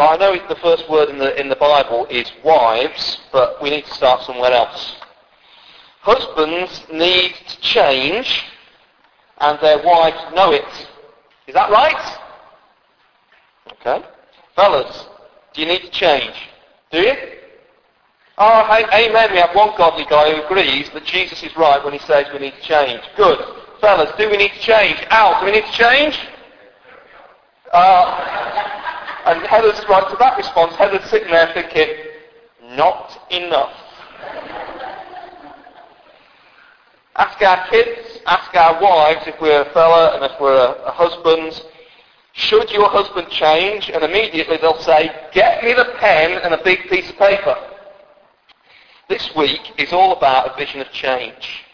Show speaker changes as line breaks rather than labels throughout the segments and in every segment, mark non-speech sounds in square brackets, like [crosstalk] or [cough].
I know the first word in the, in the Bible is wives, but we need to start somewhere else. Husbands need to change, and their wives know it. Is that right? Okay. Fellas, do you need to change? Do you? Oh, hey, amen. We have one godly guy who agrees that Jesus is right when he says we need to change. Good. Fellas, do we need to change? Al, do we need to change? Uh, and Heather's right to that response. Heather's sitting there thinking, not enough. ask our kids, ask our wives if we're a fella and if we're a, a husband, should your husband change? And immediately they'll say, get me the pen and a big piece of paper. This week is all about a vision of change.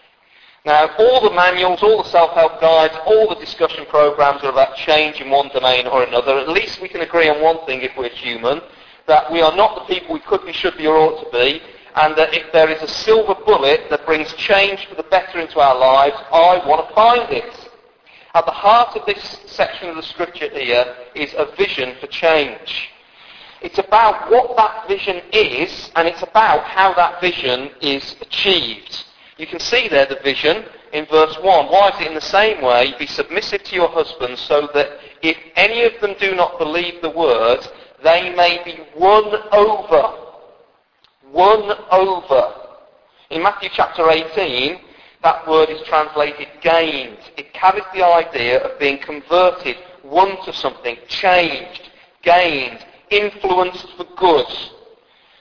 Now, all the manuals, all the self-help guides, all the discussion programs are about change in one domain or another. At least we can agree on one thing if we're human, that we are not the people we could be, should be, or ought to be, and that if there is a silver bullet that brings change for the better into our lives, I want to find it. At the heart of this section of the scripture here is a vision for change. It's about what that vision is, and it's about how that vision is achieved. You can see there the vision in verse 1. Wives, in the same way, be submissive to your husbands, so that if any of them do not believe the word, they may be won over. Won over. In Matthew chapter 18, that word is translated gained. It carries the idea of being converted, won to something, changed, gained, influenced for good.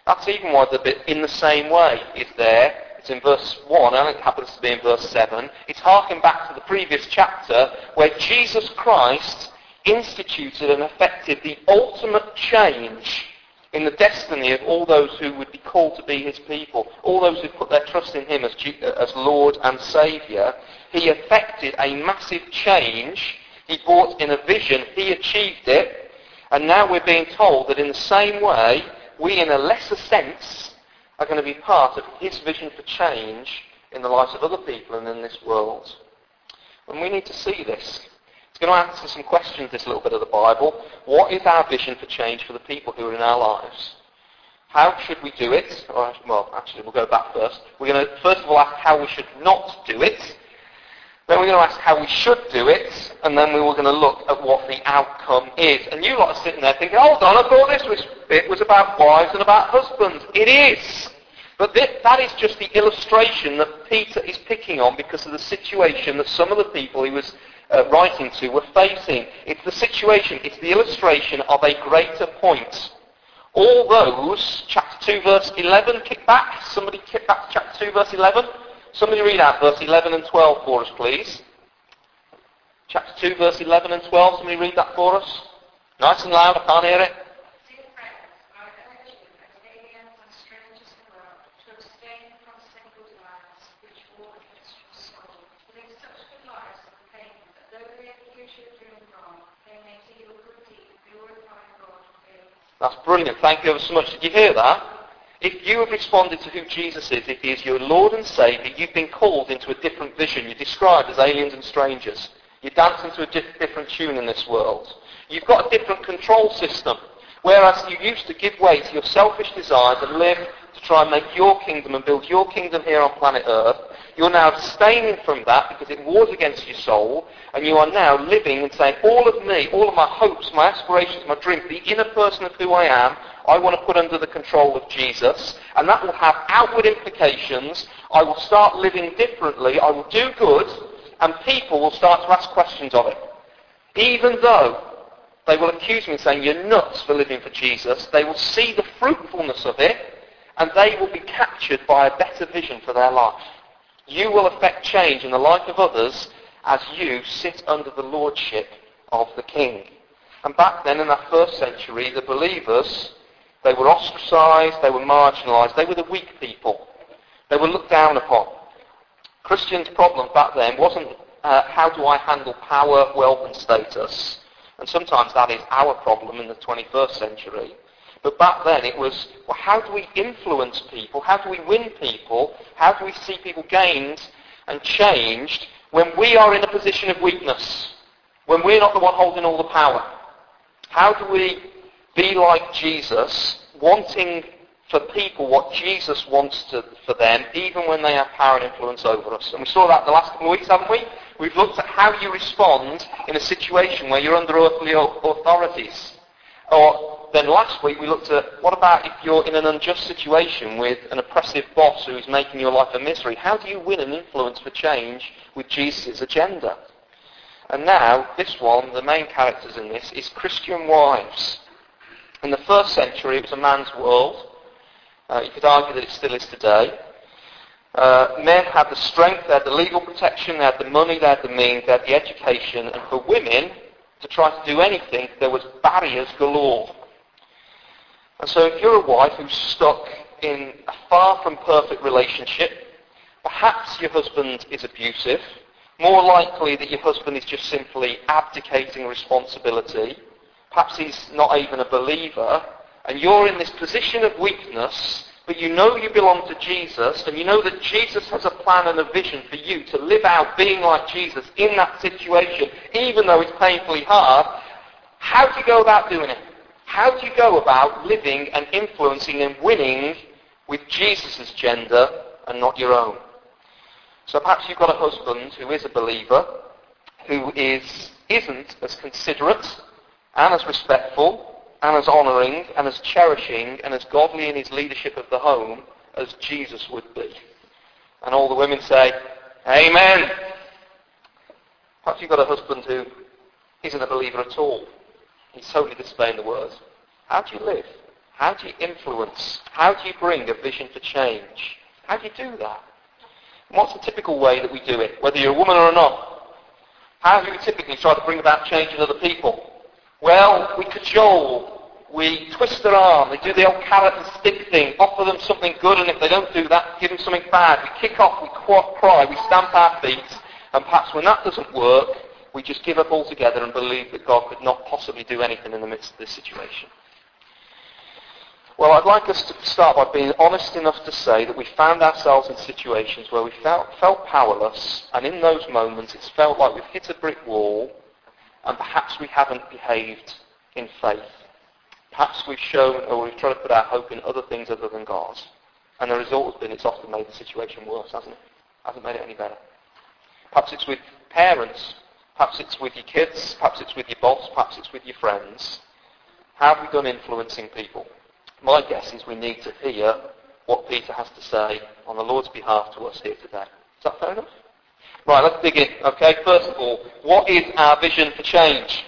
That's even why the bit in the same way is there it's in verse 1, and it happens to be in verse 7. It's harking back to the previous chapter where Jesus Christ instituted and effected the ultimate change in the destiny of all those who would be called to be his people, all those who put their trust in him as, as Lord and Saviour. He effected a massive change. He brought in a vision. He achieved it. And now we're being told that in the same way, we in a lesser sense are going to be part of his vision for change in the lives of other people and in this world. And we need to see this. It's going to answer some questions, this little bit of the Bible. What is our vision for change for the people who are in our lives? How should we do it? Well, actually, we'll go back first. We're going to, first of all, ask how we should not do it. Then we're going to ask how we should do it, and then we were going to look at what the outcome is. And you lot are sitting there thinking, hold on, I thought this was, bit was about wives and about husbands. It is. But this, that is just the illustration that Peter is picking on because of the situation that some of the people he was uh, writing to were facing. It's the situation, it's the illustration of a greater point. All those, chapter 2 verse 11, kick back. Somebody kick back to chapter 2 verse 11. Somebody read out verse 11 and 12 for us, please. Chapter 2, verse 11 and 12. Somebody read that for us. Nice and loud, I can't hear it. That's brilliant. Thank you ever so much. Did you hear that? If you have responded to who Jesus is, if he is your Lord and Saviour, you've been called into a different vision. You're described as aliens and strangers. You're dancing to a diff- different tune in this world. You've got a different control system. Whereas you used to give way to your selfish desires and live to try and make your kingdom and build your kingdom here on planet Earth, you're now abstaining from that because it wars against your soul, and you are now living and saying, all of me, all of my hopes, my aspirations, my dreams, the inner person of who I am, I want to put under the control of Jesus, and that will have outward implications. I will start living differently. I will do good, and people will start to ask questions of it. Even though they will accuse me saying, you're nuts for living for Jesus, they will see the fruitfulness of it, and they will be captured by a better vision for their life. You will affect change in the life of others as you sit under the lordship of the King. And back then in that first century, the believers they were ostracized, they were marginalized, they were the weak people. They were looked down upon. Christians' problem back then wasn't uh, how do I handle power, wealth and status. And sometimes that is our problem in the 21st century. But back then it was, well, how do we influence people? How do we win people? How do we see people gained and changed when we are in a position of weakness? When we're not the one holding all the power? How do we be like Jesus, wanting for people what Jesus wants to, for them, even when they have power and influence over us. And we saw that the last couple of weeks, haven't we? We've looked at how you respond in a situation where you're under earthly authorities. Or then last week we looked at what about if you're in an unjust situation with an oppressive boss who's making your life a misery? How do you win an influence for change with Jesus' agenda? And now, this one, the main characters in this, is Christian wives. In the first century, it was a man's world. Uh, you could argue that it still is today. Uh, men had the strength, they had the legal protection, they had the money, they had the means, they had the education, and for women to try to do anything, there was barriers galore. And so if you're a wife who's stuck in a far from perfect relationship, perhaps your husband is abusive, more likely that your husband is just simply abdicating responsibility, perhaps he's not even a believer, and you're in this position of weakness but you know you belong to Jesus, and you know that Jesus has a plan and a vision for you to live out being like Jesus in that situation, even though it's painfully hard, how do you go about doing it? How do you go about living and influencing and winning with Jesus' gender and not your own? So perhaps you've got a husband who is a believer, who is, isn't as considerate and as respectful and as honouring and as cherishing and as godly in his leadership of the home as Jesus would be. And all the women say, Amen. Perhaps you've got a husband who isn't a believer at all. He's totally disobeying the words. How do you live? How do you influence? How do you bring a vision for change? How do you do that? And what's the typical way that we do it, whether you're a woman or not? How do we typically try to bring about change in other people? Well, we cajole we twist their arm, we do the old carrot and stick thing, offer them something good, and if they don't do that, give them something bad. We kick off, we cry, we stamp our feet, and perhaps when that doesn't work, we just give up altogether and believe that God could not possibly do anything in the midst of this situation. Well, I'd like us to start by being honest enough to say that we found ourselves in situations where we felt, felt powerless, and in those moments it's felt like we've hit a brick wall, and perhaps we haven't behaved in faith. Perhaps we've shown or we've tried to put our hope in other things other than God. And the result has been it's often made the situation worse, hasn't it? Hasn't made it any better. Perhaps it's with parents. Perhaps it's with your kids. Perhaps it's with your boss. Perhaps it's with your friends. How have we done influencing people? My guess is we need to hear what Peter has to say on the Lord's behalf to us here today. Is that fair enough? Right, let's dig in. Okay, first of all, what is our vision for change?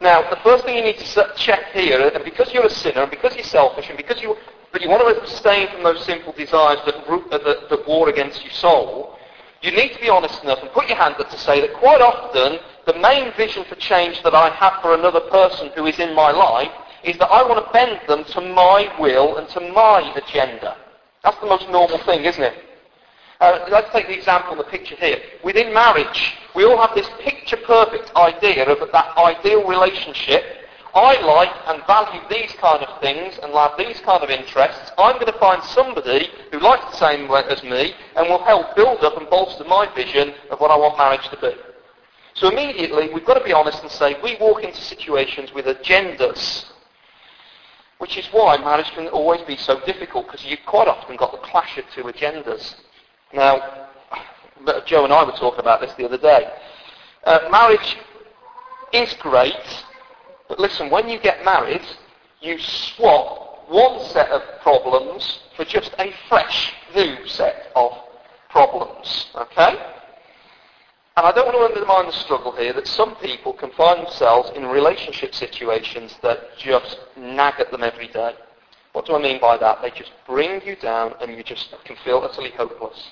Now, the first thing you need to check here, and because you're a sinner, and because you're selfish, and because you, but you want to abstain from those sinful desires that, uh, that, that war against your soul, you need to be honest enough and put your hand up to say that quite often the main vision for change that I have for another person who is in my life is that I want to bend them to my will and to my agenda. That's the most normal thing, isn't it? Uh, let's take the example in the picture here. Within marriage, we all have this picture-perfect idea of that ideal relationship. I like and value these kind of things and have these kind of interests. I'm going to find somebody who likes the same as me and will help build up and bolster my vision of what I want marriage to be. So immediately, we've got to be honest and say we walk into situations with agendas, which is why marriage can always be so difficult because you've quite often got the clash of two agendas. Now, Joe and I were talking about this the other day. Uh, marriage is great, but listen, when you get married, you swap one set of problems for just a fresh new set of problems. Okay? And I don't want to undermine the struggle here that some people can find themselves in relationship situations that just nag at them every day. What do I mean by that? They just bring you down and you just can feel utterly hopeless.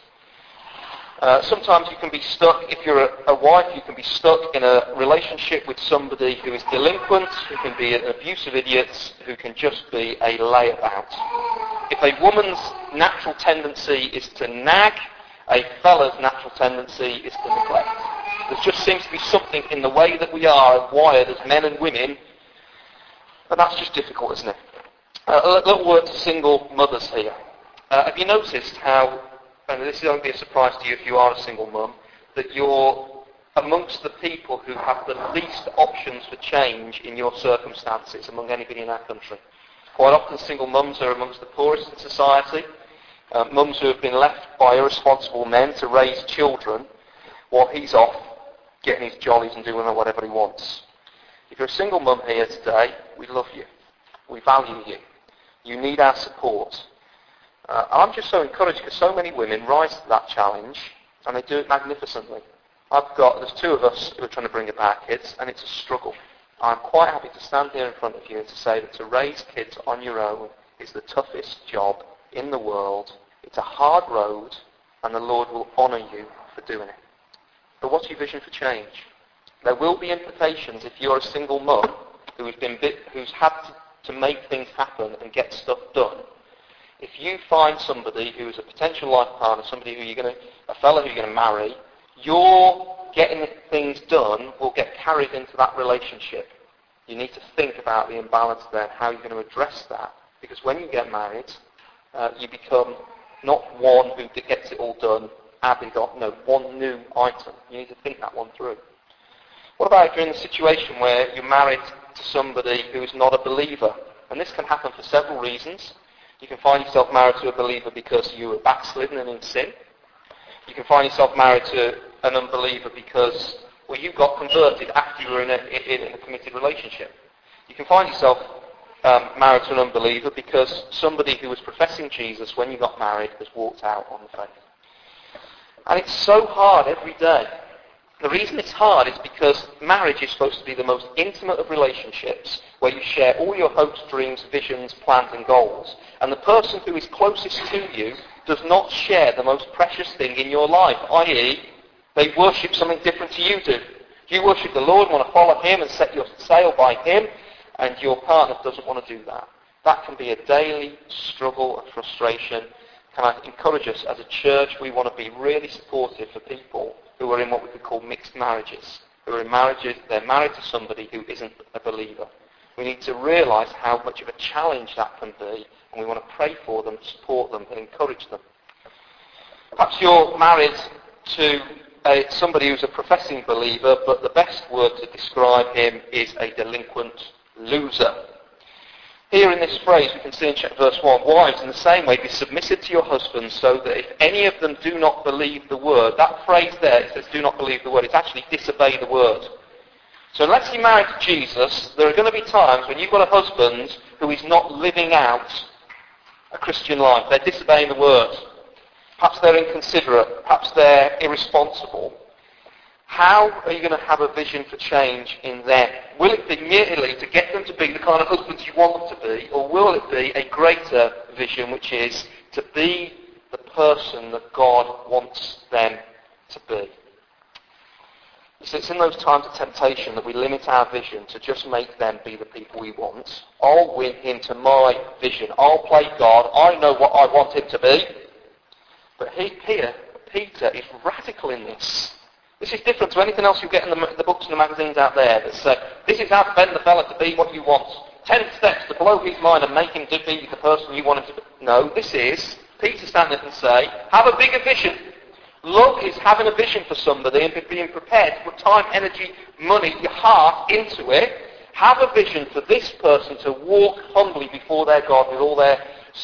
Uh, sometimes you can be stuck, if you're a, a, wife, you can be stuck in a relationship with somebody who is delinquent, who can be an abusive idiot, who can just be a layabout. If a woman's natural tendency is to nag, a fella's natural tendency is to neglect. There just seems to be something in the way that we are wired as men and women, and that's just difficult, isn't it? Uh, a little word to single mothers here. Uh, have you noticed how and this won't be a surprise to you if you are a single mum, that you're amongst the people who have the least options for change in your circumstances among anybody in our country. Quite often single mums are amongst the poorest in society. Uh, mums who have been left by irresponsible men to raise children while he's off getting his jollies and doing whatever he wants. If you're a single mum here today, we love you. We value you. You need our support. Uh, I'm just so encouraged because so many women rise to that challenge and they do it magnificently. I've got, there's two of us who are trying to bring about kids and it's a struggle. I'm quite happy to stand here in front of you and to say that to raise kids on your own is the toughest job in the world. It's a hard road and the Lord will honour you for doing it. But what's your vision for change? There will be implications if you're a single mum who's, been who's had to, to make things happen and get stuff done if you find somebody who is a potential life partner, somebody who you're going to, a fellow who you're going to marry, your getting things done will get carried into that relationship. You need to think about the imbalance there and how you're going to address that. Because when you get married, uh, you become not one who gets it all done, added on, no, one new item. You need to think that one through. What about if you're in a situation where you're married to somebody who is not a believer? And this can happen for several reasons. You can find yourself married to a believer because you were backslidden and in sin. You can find yourself married to an unbeliever because, well, you got converted after you were in a, in a committed relationship. You can find yourself um, married to an unbeliever because somebody who was professing Jesus when you got married has walked out on the faith. And it's so hard every day the reason it's hard is because marriage is supposed to be the most intimate of relationships where you share all your hopes, dreams, visions, plans and goals. And the person who is closest to you does not share the most precious thing in your life, i.e. they worship something different to you do. You worship the Lord, want to follow Him and set your sail by Him, and your partner doesn't want to do that. That can be a daily struggle and frustration. Can I encourage us as a church, we want to be really supportive for people who are in what we could call mixed marriages, who are in marriages, they're married to somebody who isn't a believer. We need to realise how much of a challenge that can be, and we want to pray for them, support them, and encourage them. Perhaps you're married to a, somebody who's a professing believer, but the best word to describe him is a delinquent loser. Here in this phrase we can see in verse 1, Wives, in the same way, be submissive to your husbands, so that if any of them do not believe the word, that phrase there, it says do not believe the word, it's actually disobey the word. So unless you're married to Jesus, there are going to be times when you've got a husband who is not living out a Christian life. They're disobeying the word. Perhaps they're inconsiderate. Perhaps they're irresponsible. How are you going to have a vision for change in them? Will it be merely to get them to be the kind of husbands you want them to be, or will it be a greater vision, which is to be the person that God wants them to be? So it's in those times of temptation that we limit our vision to just make them be the people we want. I'll win him to my vision. I'll play God. I know what I want him to be. But he, here, Peter is radical in this. This is different to anything else you get in the, the books and the magazines out there that say, this is how to bend the fella to be what you want. Ten steps to blow his mind and make him to be the person you want him to be. No, this is Peter standing and say, have a bigger vision. Love is having a vision for somebody and being prepared to put time, energy, money, your heart into it. Have a vision for this person to walk humbly before their God with all their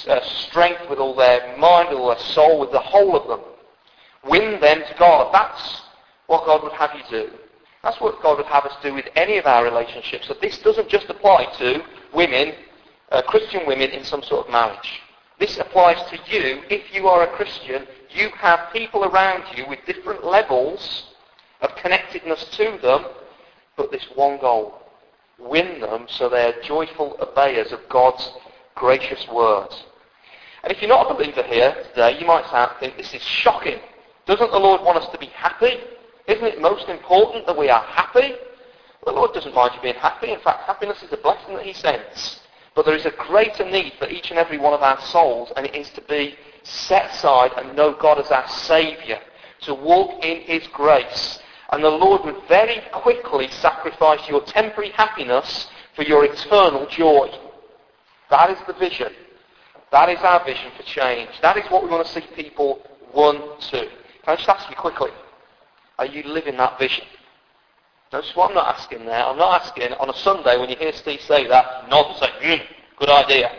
uh, strength, with all their mind, with all their soul, with the whole of them. Win them to God. That's what God would have you do. That's what God would have us do with any of our relationships. So this doesn't just apply to women, uh, Christian women in some sort of marriage. This applies to you. If you are a Christian, you have people around you with different levels of connectedness to them, but this one goal. Win them so they are joyful obeyers of God's gracious words. And if you're not a believer here today, you might think, this is shocking. Doesn't the Lord want us to be happy? Isn't it most important that we are happy? The Lord doesn't mind you being happy. In fact, happiness is a blessing that he sends. But there is a greater need for each and every one of our souls, and it is to be set aside and know God as our Saviour, to walk in his grace. And the Lord would very quickly sacrifice your temporary happiness for your eternal joy. That is the vision. That is our vision for change. That is what we want to see people won to. Can I just ask you quickly, are you living that vision? Notice what I'm not asking there. I'm not asking on a Sunday when you hear Steve say that, nod and say, mm, good idea.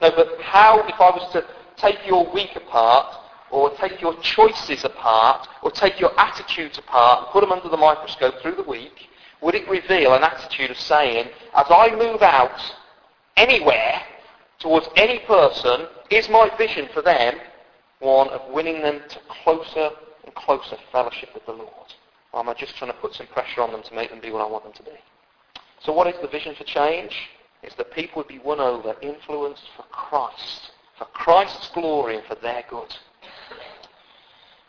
No, but how, if I was to take your week apart, or take your choices apart, or take your attitudes apart, and put them under the microscope through the week, would it reveal an attitude of saying, as I move out anywhere towards any person, is my vision for them one of winning them to closer and closer fellowship with the Lord? Um, or am I just trying to put some pressure on them to make them be what I want them to be? So what is the vision for change? It's that people would be won over, influenced for Christ, for Christ's glory and for their good.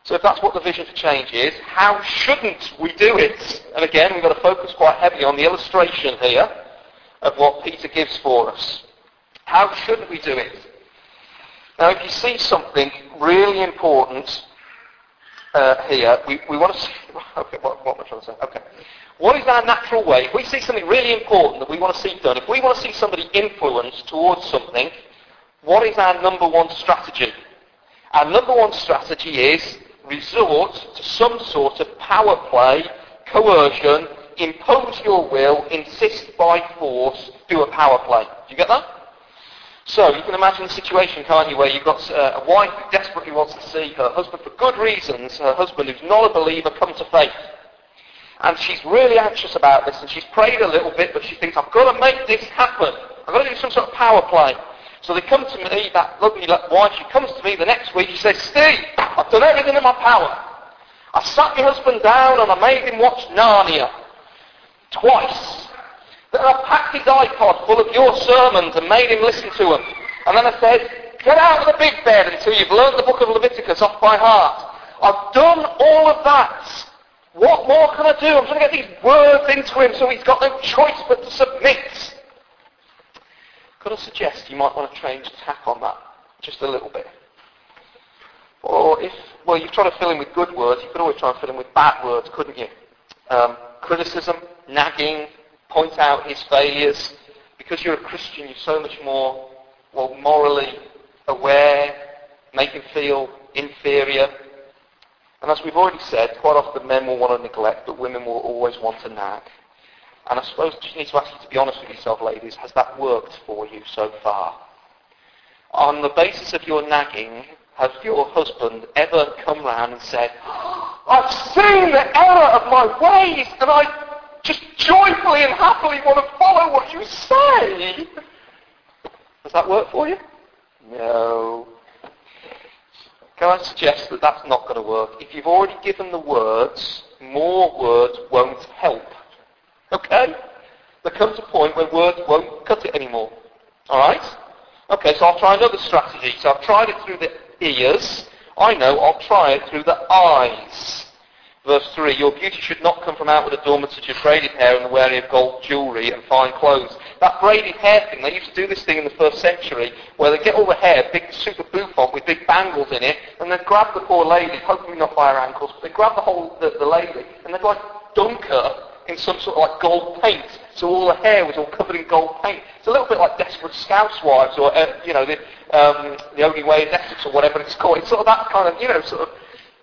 So if that's what the vision for change is, how shouldn't we do it? And again, we've got to focus quite heavily on the illustration here of what Peter gives for us. How shouldn't we do it? Now, if you see something really important uh, here, we, we want to see... [laughs] Okay, what, what am I trying to say? Okay. What is our natural way? If we see something really important that we want to see done, if we want to see somebody influenced towards something, what is our number one strategy? Our number one strategy is resort to some sort of power play, coercion, impose your will, insist by force, do a power play. Do you get that? So you can imagine the situation, can't you, where you've got uh, a wife who desperately wants to see her husband for good reasons, her husband who's not a believer, come to faith. And she's really anxious about this, and she's prayed a little bit, but she thinks, I've got to make this happen. I've got to do some sort of power play. So they come to me, that lovely wife, she comes to me the next week, she says, Steve, I've done everything in my power. I sat my husband down and I made him watch Narnia. Twice. Then I packed his iPod full of your sermons and made him listen to them. And then I said, get out of the big bed until you've learned the book of Leviticus off by heart. I've done all of that. What more can I do? I'm trying to get these words into him so he's got no choice but to submit. Could I suggest you might want to change tack on that just a little bit? Or if, well, you've tried to fill in with good words, you could always try and fill in with bad words, couldn't you? Um, criticism, nagging, point out his failures. Because you're a Christian, you're so much more, well, morally aware, make him feel inferior. And as we've already said, quite often men will want to neglect, but women will always want to nag. And I suppose you need to ask you to be honest with yourself, ladies, has that worked for you so far? On the basis of your nagging, has your husband ever come round and said, I've seen the error of my ways and I just joyfully and happily want to follow what you say? Does that work for you? No. Can I suggest that that's not going to work? If you've already given the words, more words won't help. Okay? There comes a point where words won't cut it anymore. Alright? Okay, so I'll try another strategy. So I've tried it through the ears. I know I'll try it through the eyes. Verse 3, Your beauty should not come from outward adornments such as braided hair and the wearing of gold jewellery and fine clothes. That braided hair thing, they used to do this thing in the first century where they get all the hair, big super bouffant with big bangles in it, and they'd grab the poor lady, hopefully not by her ankles, but they'd grab the whole, the, the lady, and they'd like dunk her in some sort of like gold paint. So all the hair was all covered in gold paint. It's a little bit like Desperate Scousewives or, uh, you know, the, um, the Only Way is Essex or whatever it's called. It's sort of that kind of, you know, sort of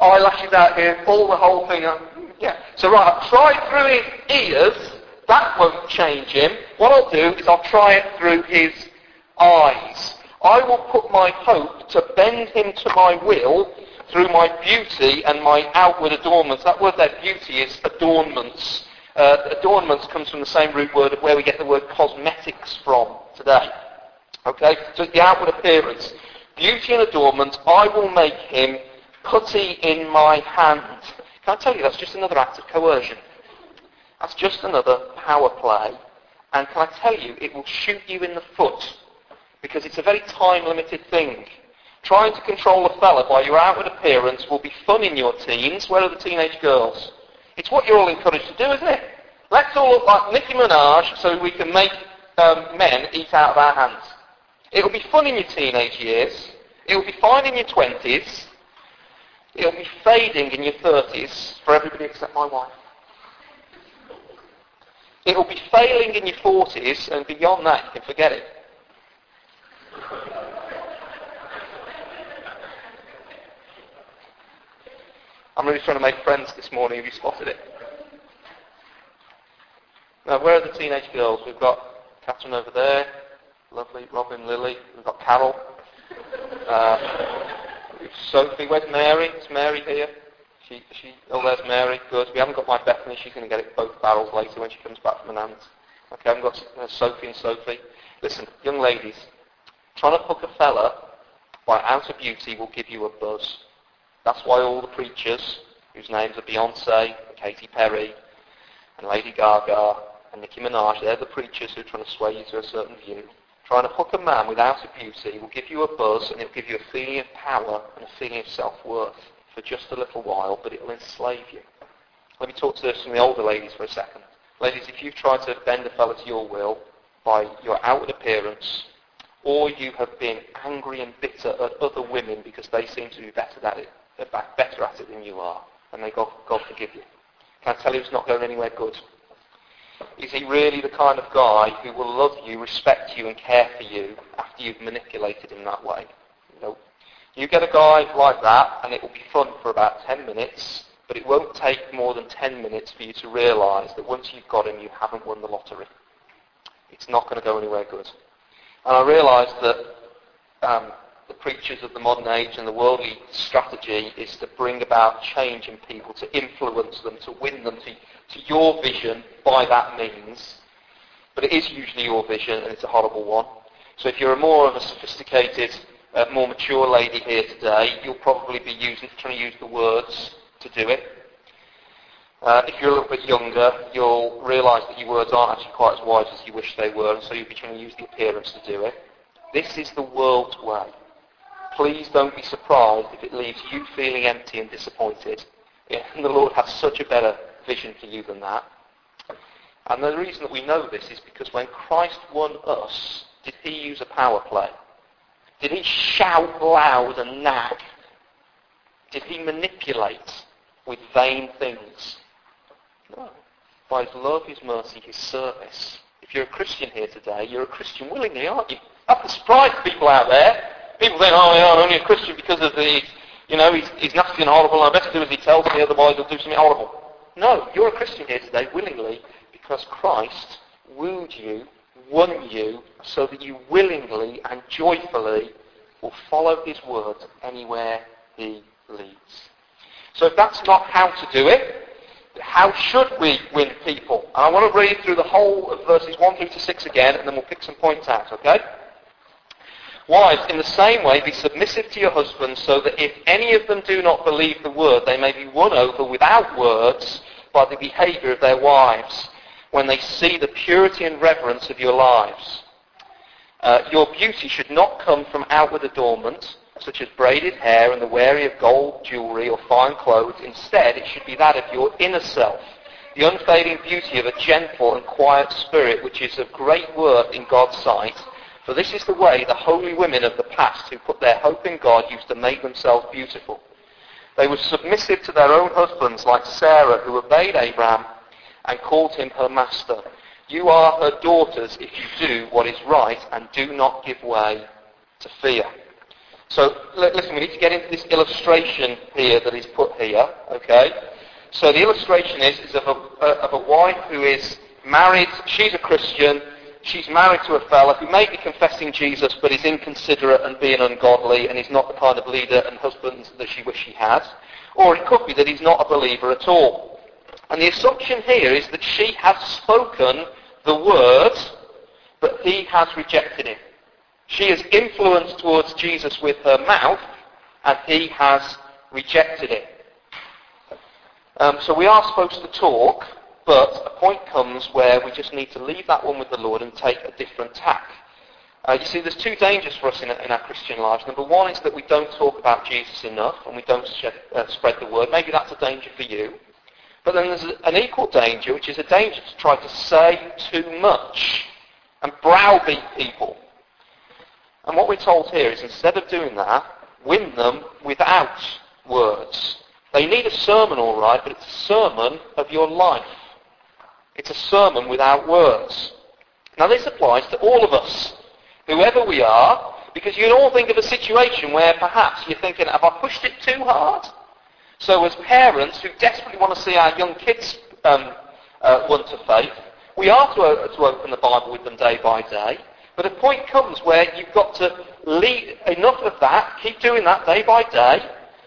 eyelashes out here, all the whole thing. up. yeah. So right, I'll try through his ears. That won't change him. What I'll do is I'll try it through his eyes. I will put my hope to bend him to my will through my beauty and my outward adornments. That word there, beauty, is adornments. Uh, adornments comes from the same root word of where we get the word cosmetics from today. Okay? So the outward appearance. Beauty and adornment, I will make him putty in my hand. Can I tell you, that's just another act of coercion. That's just another power play. And can I tell you, it will shoot you in the foot. Because it's a very time-limited thing. Trying to control a fella by your outward appearance will be fun in your teens. Where are the teenage girls? It's what you're all encouraged to do, isn't it? Let's all look like Nicki Minaj so we can make um, men eat out of our hands. It'll be fun in your teenage years. It'll be fine in your 20s. It'll be fading in your 30s for everybody except my wife. It'll be failing in your 40s, and beyond that, you can forget it. I'm really trying to make friends this morning. Have you spotted it? Now, where are the teenage girls? We've got Catherine over there, lovely Robin, Lily. We've got Carol. Uh, Sophie, where's Mary? Is Mary here? She, she, oh, there's Mary. Good. We haven't got my Bethany. She's going to get it both barrels later when she comes back from an aunt. Okay, I've got uh, Sophie and Sophie. Listen, young ladies, trying to hook a fella by out of beauty will give you a buzz. That's why all the preachers, whose names are Beyonce, Katy Perry, and Lady Gaga, and Nicki Minaj, they're the preachers who are trying to sway you to a certain view. Trying to hook a man without a beauty will give you a buzz and it will give you a feeling of power and a feeling of self-worth for just a little while, but it will enslave you. Let me talk to some of the older ladies for a second. Ladies, if you've tried to bend a fella to your will by your outward appearance, or you have been angry and bitter at other women because they seem to be better at it, better at it than you are, and may God, God forgive you. Can I tell you it's not going anywhere good? Is he really the kind of guy who will love you, respect you, and care for you after you've manipulated him that way? Nope. You get a guy like that, and it will be fun for about 10 minutes, but it won't take more than 10 minutes for you to realise that once you've got him, you haven't won the lottery. It's not going to go anywhere good. And I realised that um, preachers of the modern age and the worldly strategy is to bring about change in people, to influence them, to win them to to your vision by that means. But it is usually your vision, and it's a horrible one. So if you're a more of a sophisticated, uh, more mature lady here today, you'll probably be using, trying to use the words to do it. Uh, if you're a little bit younger, you'll realise that your words aren't actually quite as wise as you wish they were, and so you'll be trying to use the appearance to do it. This is the world's way. Please don't be surprised if it leaves you feeling empty and disappointed. And [laughs] the Lord has such a better vision for you than that. And the reason that we know this is because when Christ won us, did he use a power play? Did he shout loud and nag? Did he manipulate with vain things? No. By his love, his mercy, his service. If you're a Christian here today, you're a Christian willingly, aren't you? That can surprise people out there. People think, oh, yeah, I'm only a Christian because of the, you know, he's, he's nasty and horrible, and I best do as he tells me, otherwise he'll do something horrible. No, you're a Christian here today willingly because Christ wooed you, won you, so that you willingly and joyfully will follow his word anywhere he leads. So if that's not how to do it, how should we win people? And I want to read through the whole of verses 1 through to 6 again, and then we'll pick some points out, okay? Wives, in the same way, be submissive to your husbands, so that if any of them do not believe the word, they may be won over without words by the behavior of their wives when they see the purity and reverence of your lives. Uh, your beauty should not come from outward adornment, such as braided hair and the wearing of gold jewellery or fine clothes. Instead, it should be that of your inner self, the unfading beauty of a gentle and quiet spirit, which is of great worth in God's sight. For this is the way the holy women of the past who put their hope in God used to make themselves beautiful. They were submissive to their own husbands, like Sarah, who obeyed Abraham and called him her master. You are her daughters if you do what is right and do not give way to fear. So listen, we need to get into this illustration here that is put here. Okay. So the illustration is, is of, a, uh, of a wife who is married. She's a Christian she's married to a fella who may be confessing Jesus but is inconsiderate and being ungodly and is not the kind of leader and husband that she wishes she had. Or it could be that he's not a believer at all. And the assumption here is that she has spoken the word, but he has rejected it. She has influenced towards Jesus with her mouth, and he has rejected it. Um, so we are supposed to talk, but a point comes where we just need to leave that one with the Lord and take a different tack. Uh, you see, there's two dangers for us in, in, our Christian lives. Number one is that we don't talk about Jesus enough and we don't uh, spread the word. Maybe that's a danger for you. But then there's an equal danger, which is a danger to try to say too much and browbeat people. And what we're told here is instead of doing that, win them without words. They need a sermon, all right, but it's a sermon of your life. It's a sermon without words. Now this applies to all of us, whoever we are, because you can all think of a situation where perhaps you're thinking, have I pushed it too hard? So as parents who desperately want to see our young kids um, uh, to faith, We are to, to open the Bible with them day by day. But a point comes where you've got to lead enough of that, keep doing that day by day,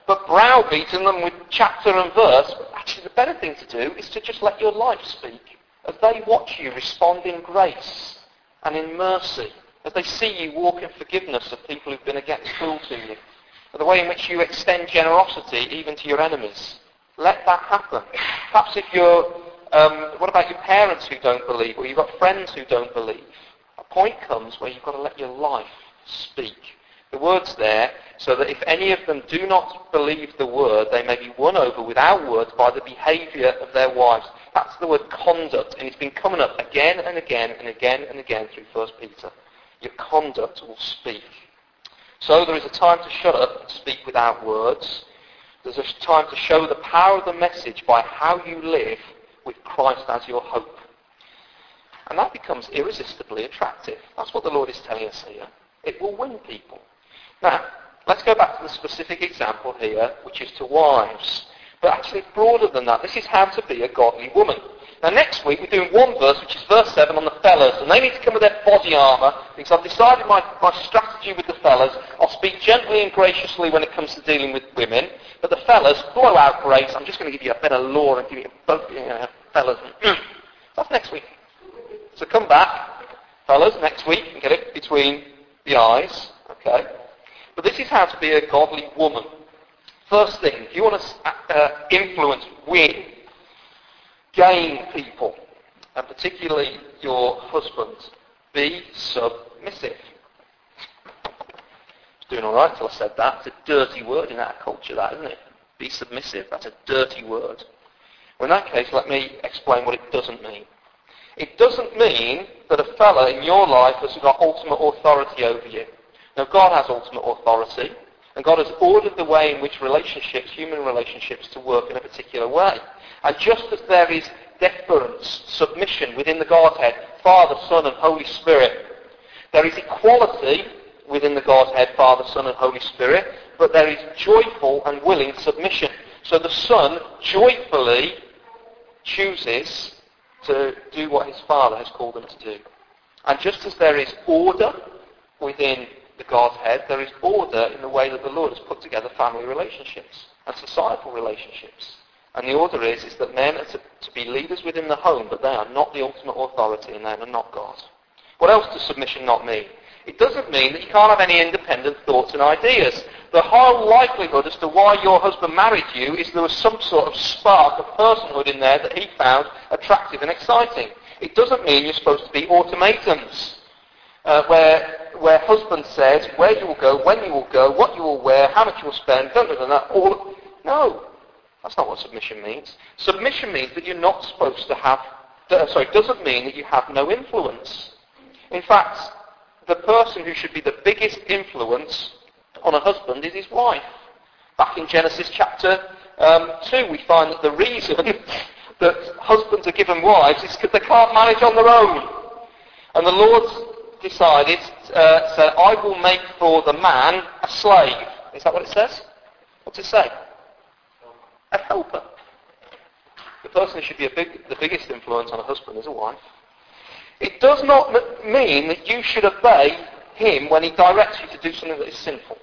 but browbeating them with chapter and verse. Actually the better thing to do is to just let your life speak. As they watch you respond in grace and in mercy. As they see you walk in forgiveness of people who've been against cruel to you. The way in which you extend generosity even to your enemies. Let that happen. Perhaps if you're, um, what about your parents who don't believe, or you've got friends who don't believe? A point comes where you've got to let your life speak. The word's there so that if any of them do not believe the word, they may be won over without words by the behaviour of their wives. That's the word conduct, and it's been coming up again and again and again and again through 1 Peter. Your conduct will speak. So there is a time to shut up and speak without words. There's a time to show the power of the message by how you live with Christ as your hope. And that becomes irresistibly attractive. That's what the Lord is telling us here. It will win people. Now, let's go back to the specific example here, which is to wives. But actually broader than that. This is how to be a godly woman. Now next week we're doing one verse, which is verse 7 on the fellas, and they need to come with their body armour, because I've decided my, my strategy with the fellas. I'll speak gently and graciously when it comes to dealing with women, but the fellas, blow out grace. I'm just going to give you a bit of law and give you both, you know, fellas. [clears throat] That's next week. So come back, fellas, next week, and get it between the eyes, okay? But this is how to be a godly woman. First thing, if you want to uh, influence, win, gain people, and particularly your husband, be submissive. It's Doing all right till I said that. It's a dirty word in our culture, that isn't it? Be submissive. That's a dirty word. Well, in that case, let me explain what it doesn't mean. It doesn't mean that a fella in your life has got ultimate authority over you. Now, God has ultimate authority, and God has ordered the way in which relationships, human relationships, to work in a particular way. And just as there is deference, submission within the Godhead, Father, Son, and Holy Spirit, there is equality within the Godhead, Father, Son, and Holy Spirit, but there is joyful and willing submission. So the Son joyfully chooses to do what his Father has called him to do. And just as there is order within the Godhead, there is order in the way that the Lord has put together family relationships and societal relationships. And the order is, is that men are to, to be leaders within the home, but they are not the ultimate authority and they are not God. What else does submission not mean? It doesn't mean that you can't have any independent thoughts and ideas. The whole likelihood as to why your husband married you is there was some sort of spark of personhood in there that he found attractive and exciting. It doesn't mean you're supposed to be automatons, uh, where, where husband says where you will go, when you will go, what you will wear, how much you will spend, don't know that. All, no, that's not what submission means. Submission means that you're not supposed to have, uh, sorry, doesn't mean that you have no influence. In fact, the person who should be the biggest influence on a husband is his wife. Back in Genesis chapter um, 2, we find that the reason [laughs] that husbands are given wives is because they can't manage on their own. And the Lord decided, uh, said, I will make for the man a slave. Is that what it says? What's it say? a helper. The person who should be big, the biggest influence on a husband is a wife. It does not mean that you should obey him when he directs you to do something that is sinful.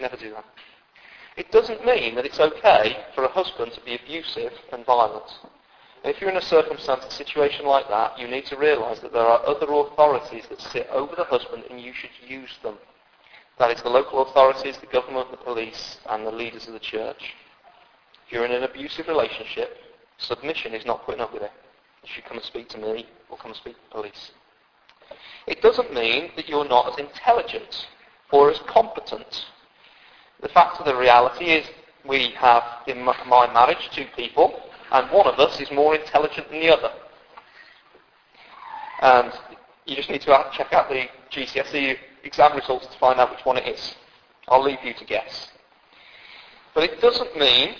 Never do that. It doesn't mean that it's okay for a husband to be abusive and violent. And if you're in a circumstance, a situation like that, you need to realize that there are other authorities that sit over the husband and you should use them. That is the local authorities, the government, the police, and the leaders of the church. If you're in an abusive relationship, submission is not putting up with it. You should come and speak to me or come and speak to the police. It doesn't mean that you're not as intelligent or as competent. The fact of the reality is we have in my marriage two people and one of us is more intelligent than the other. And you just need to check out the GCSE exam results to find out which one it is. I'll leave you to guess. But it doesn't mean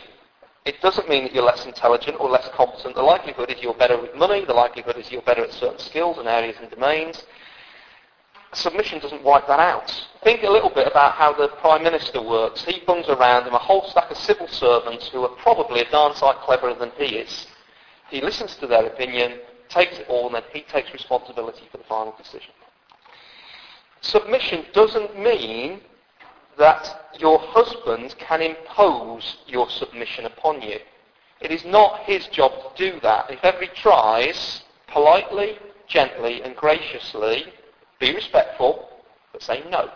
it doesn't mean that you're less intelligent or less competent. The likelihood is you're better with money. The likelihood is you're better at certain skills and areas and domains. Submission doesn't wipe that out. Think a little bit about how the Prime Minister works. He bungs around him a whole stack of civil servants who are probably a darn sight cleverer than he is. He listens to their opinion, takes it all, and then he takes responsibility for the final decision. Submission doesn't mean that your husband can impose your submission upon you. It is not his job to do that. If ever he tries, politely, gently, and graciously, be respectful, but say no.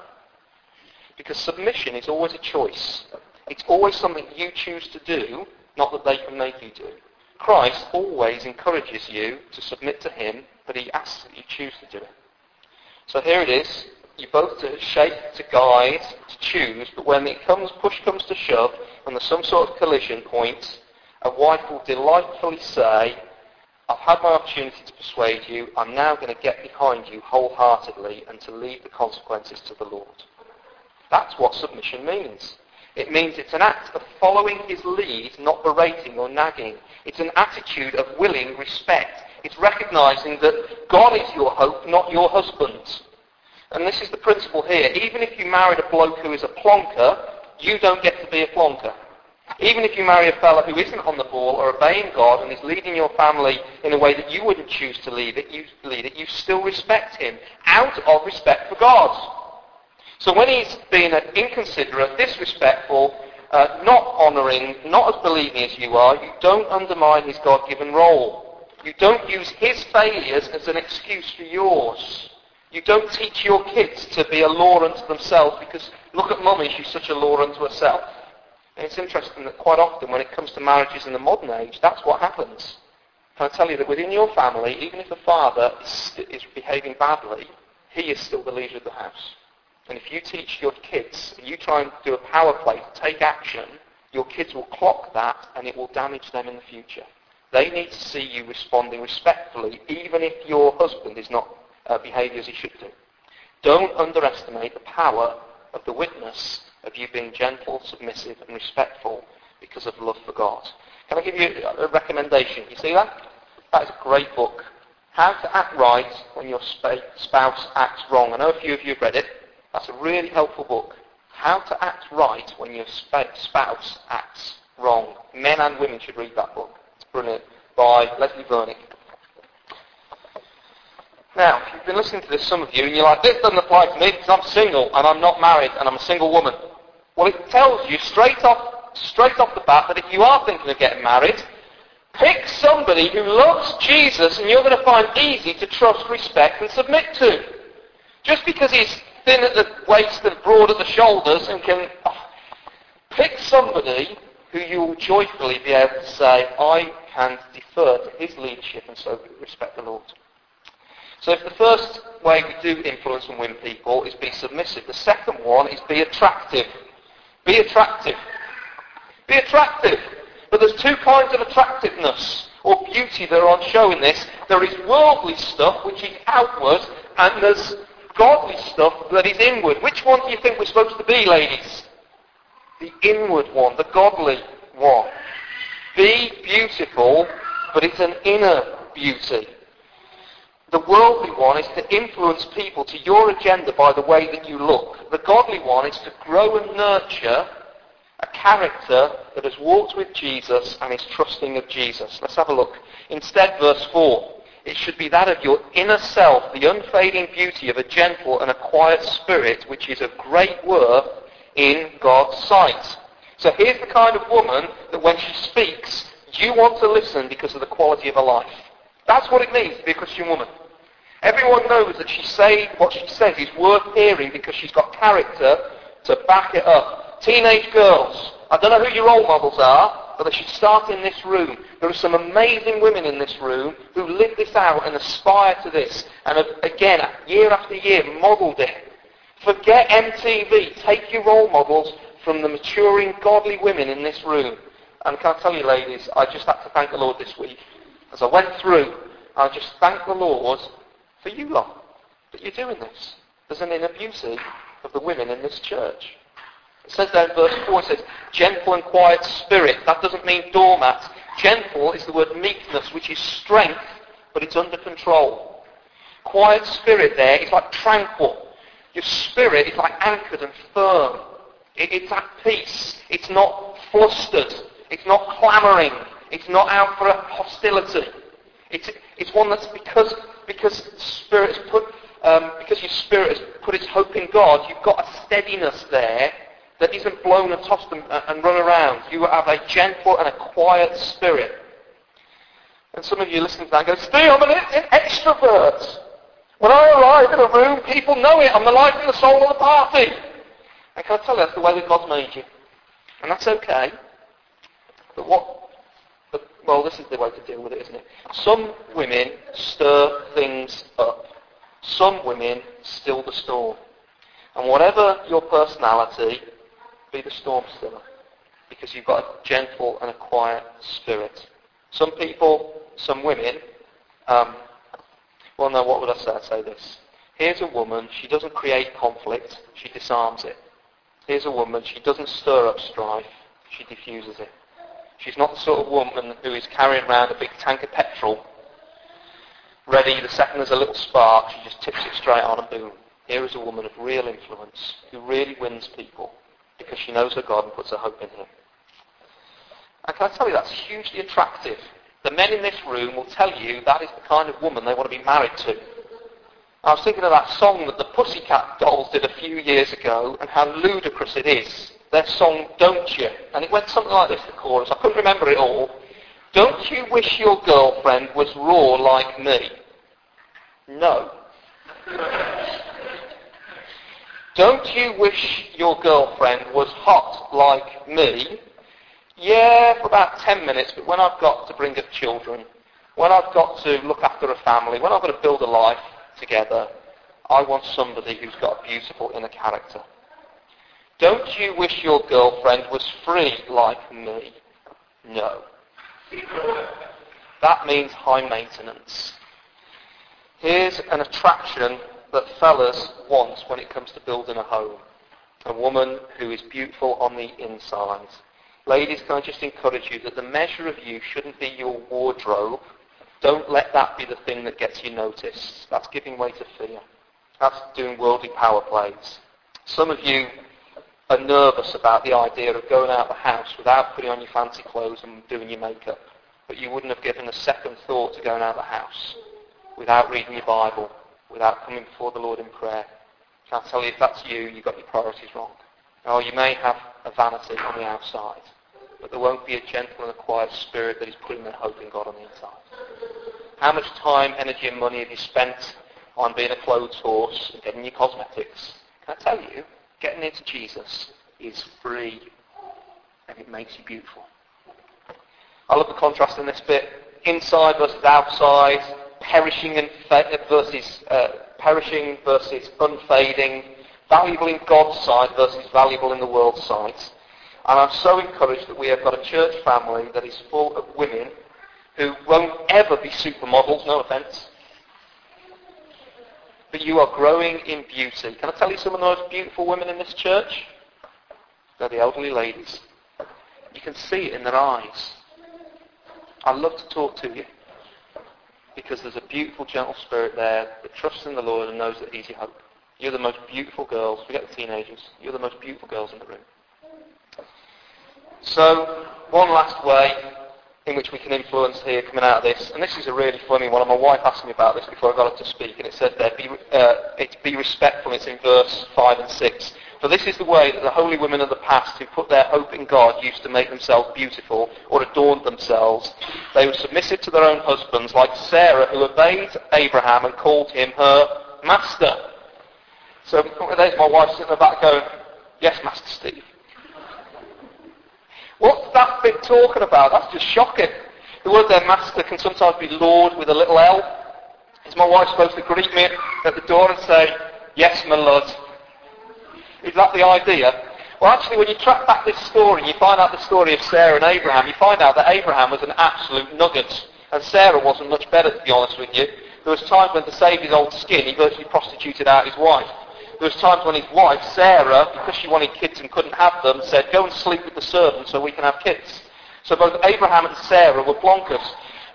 Because submission is always a choice. It's always something you choose to do, not that they can make you do. Christ always encourages you to submit to him, but he asks that you choose to do it. So here it is. You both to shape, to guide, to choose, but when it comes, push comes to shove, and there's some sort of collision point, a wife will delightfully say, I've had my opportunity to persuade you. I'm now going to get behind you wholeheartedly and to leave the consequences to the Lord. That's what submission means. It means it's an act of following his lead, not berating or nagging. It's an attitude of willing respect. It's recognizing that God is your hope, not your husband. And this is the principle here. Even if you married a bloke who is a plonker, you don't get to be a plonker. Even if you marry a fella who isn't on the ball or obeying God and is leading your family in a way that you wouldn't choose to lead it, you, lead it, you still respect him out of respect for God. So when he's being inconsiderate, disrespectful, uh, not honouring, not as believing as you are, you don't undermine his God-given role. You don't use his failures as an excuse for yours. You don't teach your kids to be a law unto themselves because look at mummy, she's such a law unto herself. And it's interesting that quite often when it comes to marriages in the modern age, that's what happens. Can I tell you that within your family, even if the father is, is behaving badly, he is still the leader of the house. And if you teach your kids, and you try and do a power play to take action, your kids will clock that and it will damage them in the future. They need to see you responding respectfully, even if your husband is not uh, behaving as he should do. Don't underestimate the power of the witness of you being gentle, submissive, and respectful because of love for God. Can I give you a recommendation? You see that? That is a great book. How to Act Right When Your Spouse Acts Wrong. I know a few of you have read it. That's a really helpful book. How to act right when your spouse acts wrong. Men and women should read that book. It's brilliant. By Leslie Vernick. Now, if you've been listening to this, some of you, and you're like, this doesn't apply to me because I'm single and I'm not married and I'm a single woman. Well, it tells you straight off, straight off the bat that if you are thinking of getting married, pick somebody who loves Jesus and you're going to find easy to trust, respect and submit to. Just because he's thin at the waist and broad at the shoulders and can oh, pick somebody who you will joyfully be able to say, I can defer to his leadership and so respect the Lord. So if the first way we do influence and win people is be submissive, the second one is be attractive. Be attractive. Be attractive. But there's two kinds of attractiveness or beauty that are on show in this. There is worldly stuff, which is outward, and there's godly stuff that is inward. Which one do you think we're supposed to be, ladies? The inward one, the godly one. Be beautiful, but it's an inner beauty. The worldly one is to influence people to your agenda by the way that you look. The godly one is to grow and nurture a character that has walked with Jesus and is trusting of Jesus. Let's have a look. Instead, verse 4. It should be that of your inner self, the unfading beauty of a gentle and a quiet spirit, which is of great worth in God's sight. So here's the kind of woman that when she speaks, you want to listen because of the quality of her life. That's what it means to be a Christian woman. Everyone knows that she say, what she says is worth hearing because she's got character to back it up. Teenage girls, I don't know who your role models are, but they should start in this room. There are some amazing women in this room who live this out and aspire to this, and have, again, year after year, modelled it. Forget MTV. Take your role models from the maturing, godly women in this room. And can I tell you, ladies, I just had to thank the Lord this week. As I went through, I just thank the Lord for you lot, that you're doing this. There's an inner beauty of the women in this church. It says there in verse 4, it says, gentle and quiet spirit. That doesn't mean doormat. Gentle is the word meekness, which is strength, but it's under control. Quiet spirit there is like tranquil. Your spirit is like anchored and firm. it's at peace. It's not flustered. It's not clamouring. It's not out for hostility. It's, It's one that's because, because Spirit has put, um, because your Spirit has put its hope in God, you've got a steadiness there that isn't blown and tossed and, and run around. You have a gentle and a quiet spirit. And some of you listening to that go, Steve, I'm an, an extrovert. When I arrive in a room, people know it. I'm the life and the soul of the party. And can I tell you, that's the way that God's made you. And that's okay. But what, well, this is the way to deal with it, isn't it? Some women stir things up. Some women still the storm. And whatever your personality, be the storm stiller. Because you've got a gentle and a quiet spirit. Some people, some women, um, well, no, what would I say? I'd say this. Here's a woman, she doesn't create conflict, she disarms it. Here's a woman, she doesn't stir up strife, she diffuses it. She's not the sort of woman who is carrying around a big tank of petrol, ready the second there's a little spark, she just tips it straight on and boom. Here is a woman of real influence, who really wins people, because she knows her God and puts her hope in him. And can I tell you, that's hugely attractive. The men in this room will tell you that is the kind of woman they want to be married to. I was thinking of that song that the Pussycat Dolls did a few years ago and how ludicrous it is. Their song, Don't You? And it went something like this, the chorus. I couldn't remember it all. Don't you wish your girlfriend was raw like me? No. [laughs] Don't you wish your girlfriend was hot like me? Yeah, for about 10 minutes, but when I've got to bring up children, when I've got to look after a family, when I've got to build a life together, I want somebody who's got a beautiful inner character. Don't you wish your girlfriend was free like me? No. that means high maintenance. Here's an attraction that fellas want when it comes to building a home. A woman who is beautiful on the inside Ladies, can I just encourage you that the measure of you shouldn't be your wardrobe. Don't let that be the thing that gets you noticed. That's giving way to fear. That's doing worldly power plays. Some of you are nervous about the idea of going out of the house without putting on your fancy clothes and doing your makeup. But you wouldn't have given a second thought to going out of the house without reading your Bible, without coming before the Lord in prayer. Can I tell you, if that's you, you've got your priorities wrong. Or you may have a vanity on the outside but there won't be a gentle and a quiet spirit that is putting their hope in God on the inside. How much time, energy and money have you spent on being a clothes horse and getting your cosmetics? Can I tell you, getting into Jesus is free and it makes you beautiful. I love the contrast in this bit. Inside versus outside, perishing and versus uh, perishing versus unfading, valuable in God's sight versus valuable in the world's sight. And I'm so encouraged that we have got a church family that is full of women who won't ever be supermodels, no offence. But you are growing in beauty. Can I tell you some of the most beautiful women in this church? They're the elderly ladies. You can see it in their eyes. I love to talk to you because there's a beautiful, gentle spirit there that trusts in the Lord and knows that He's your hope. You're the most beautiful girls. Forget the teenagers. You're the most beautiful girls in the room. So, one last way in which we can influence here coming out of this, and this is a really funny one, my wife asked me about this before I got up to speak, and it said there, be, uh, it's be respectful, it's in verse 5 and 6. For this is the way that the holy women of the past who put their hope in God used to make themselves beautiful or adorned themselves. They were submissive to their own husbands, like Sarah, who obeyed Abraham and called him her master. So there's my wife sitting in the back going, yes, Master Steve. What's that bit talking about? That's just shocking. The word there, master, can sometimes be Lord with a little L. Is my wife supposed to greet me at the door and say, yes, my lord? Is that the idea? Well, actually, when you track back this story and you find out the story of Sarah and Abraham, you find out that Abraham was an absolute nugget. And Sarah wasn't much better, to be honest with you. There was times when to save his old skin, he virtually prostituted out his wife. There was times when his wife, Sarah, because she wanted kids and couldn't have them, said, go and sleep with the servant so we can have kids. So both Abraham and Sarah were blonkers.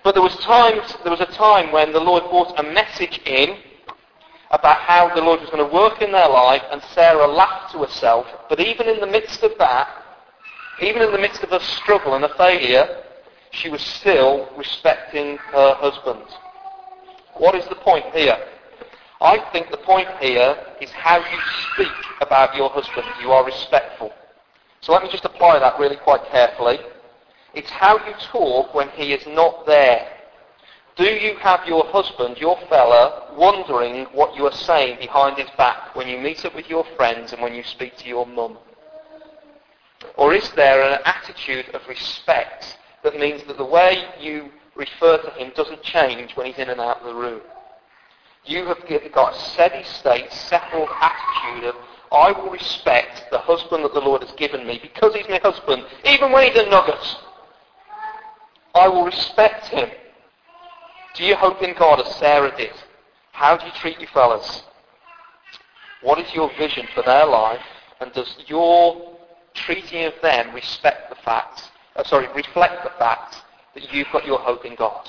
But there was times, there was a time when the Lord brought a message in about how the Lord was going to work in their life, and Sarah laughed to herself. But even in the midst of that, even in the midst of a struggle and a failure, she was still respecting her husband. What is the point here? I think the point here is how you speak about your husband. You are respectful. So let me just apply that really quite carefully. It's how you talk when he is not there. Do you have your husband, your fella, wondering what you are saying behind his back when you meet up with your friends and when you speak to your mum? Or is there an attitude of respect that means that the way you refer to him doesn't change when he's in and out of the room? You have got a steady state, settled attitude of, I will respect the husband that the Lord has given me because he's my husband, even when he's a nugget. I will respect him do you hope in God as Sarah did? How do you treat your fellas? What is your vision for their life? And does your treating of them respect the fact, uh, sorry, reflect the fact that you've got your hope in God?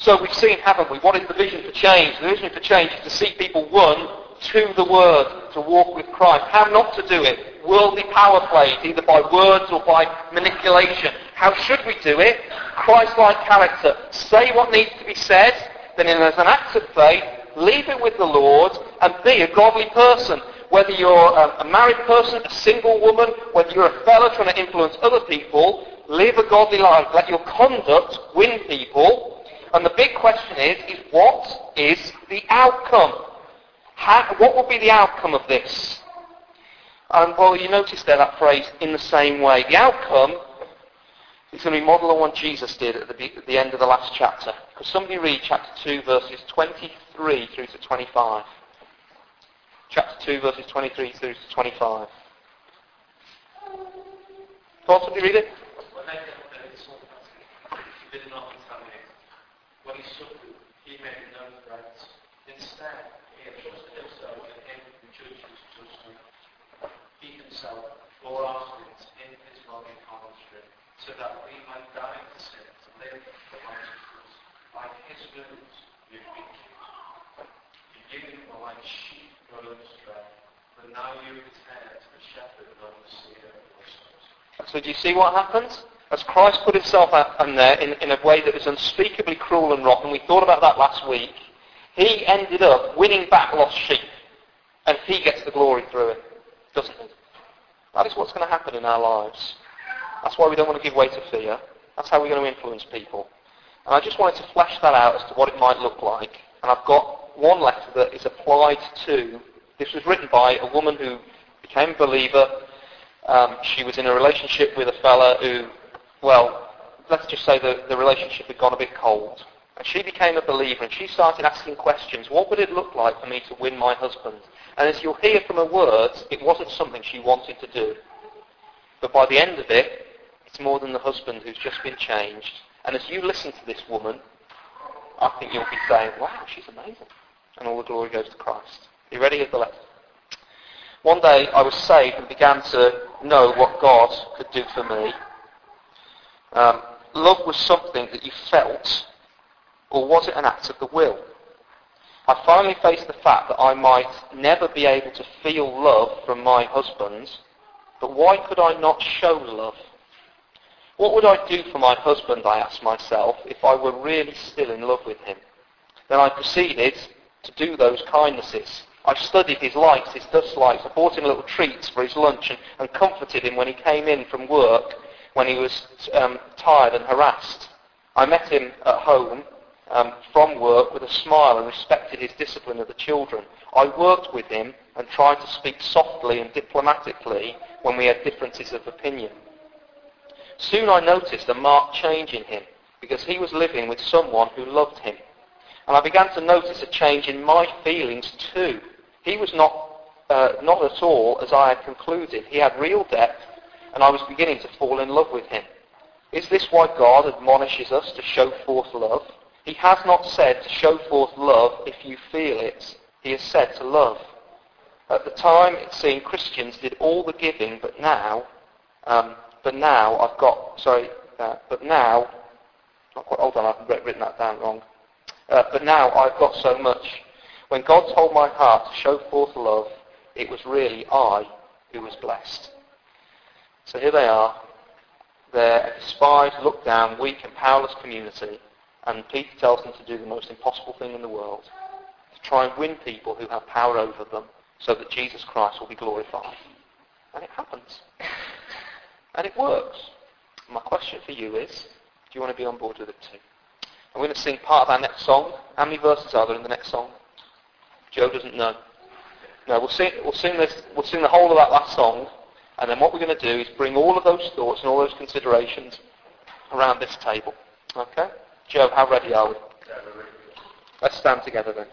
So we've seen, haven't we? What is the vision for change? The vision for change is to see people won to the Word, to walk with Christ. How not to do it? Worldly power plays, either by words or by manipulation. How should we do it? Christ-like character. Say what needs to be said, then as an act of faith, leave it with the Lord and be a godly person. Whether you're a married person, a single woman, whether you're a fellow trying to influence other people, live a godly life. Let your conduct win people. And the big question is, is what is the outcome? How, what will be the outcome of this? And well, you notice there that phrase, in the same way. The outcome is going to be modelled on what Jesus did at the, at the end of the last chapter. Because somebody read chapter 2, verses 23 through to 25. Chapter 2, verses 23 through to 25. Paul, somebody read it? When he suffered, he made no threats. Instead, he entrusted himself for our sins in his loving arms so that we might die to sin to live for righteousness. Like his wounds you've been healed. You were like sheep going astray, but now you return to the shepherd and overseer of your souls. So do you see what happens? As Christ put himself out in there in, in a way that was unspeakably cruel and rotten, we thought about that last week, he ended up winning back lost sheep. And he gets the glory through it, doesn't he? That is what's going to happen in our lives. That's why we don't want to give way to fear. That's how we're going to influence people. And I just wanted to flesh that out as to what it might look like. And I've got one letter that is applied to, this was written by a woman who became a believer. Um, she was in a relationship with a fella who, well, let's just say the, the relationship had gone a bit cold. And she became a believer and she started asking questions. What would it look like for me to win my husband? And as you'll hear from her words, it wasn't something she wanted to do. But by the end of it, it's more than the husband who's just been changed. And as you listen to this woman, I think you'll be saying, wow, she's amazing. And all the glory goes to Christ. Are you ready? Here's the letter. One day I was saved and began to know what God could do for me. Um, love was something that you felt, or was it an act of the will? I finally faced the fact that I might never be able to feel love from my husband, but why could I not show love? What would I do for my husband, I asked myself, if I were really still in love with him? Then I proceeded to do those kindnesses. I studied his likes, his dislikes. I bought him little treats for his lunch and, and comforted him when he came in from work when he was um, tired and harassed. I met him at home um, from work with a smile and respected his discipline of the children. I worked with him and tried to speak softly and diplomatically when we had differences of opinion. Soon I noticed a marked change in him because he was living with someone who loved him. And I began to notice a change in my feelings too. He was not, uh, not at all as I had concluded. He had real depth and I was beginning to fall in love with him. Is this why God admonishes us to show forth love? He has not said to show forth love if you feel it. He has said to love. At the time, it seemed Christians did all the giving, but now, um, but now I've got, sorry, uh, but now, not quite, hold on, I've written that down wrong. Uh, but now I've got so much. When God told my heart to show forth love, it was really I who was blessed. So here they are. They're a despised, looked down, weak and powerless community And Peter tells them to do the most impossible thing in the world, to try and win people who have power over them so that Jesus Christ will be glorified. And it happens. And it works. My question for you is, do you want to be on board with it too? I'm going to sing part of our next song. How many verses are there in the next song? Joe doesn't know. No, we'll sing, we'll sing this, we'll sing the whole of that last song, and then what we're going to do is bring all of those thoughts and all those considerations around this table. Okay? Joe, how ready are we? Let's stand together then.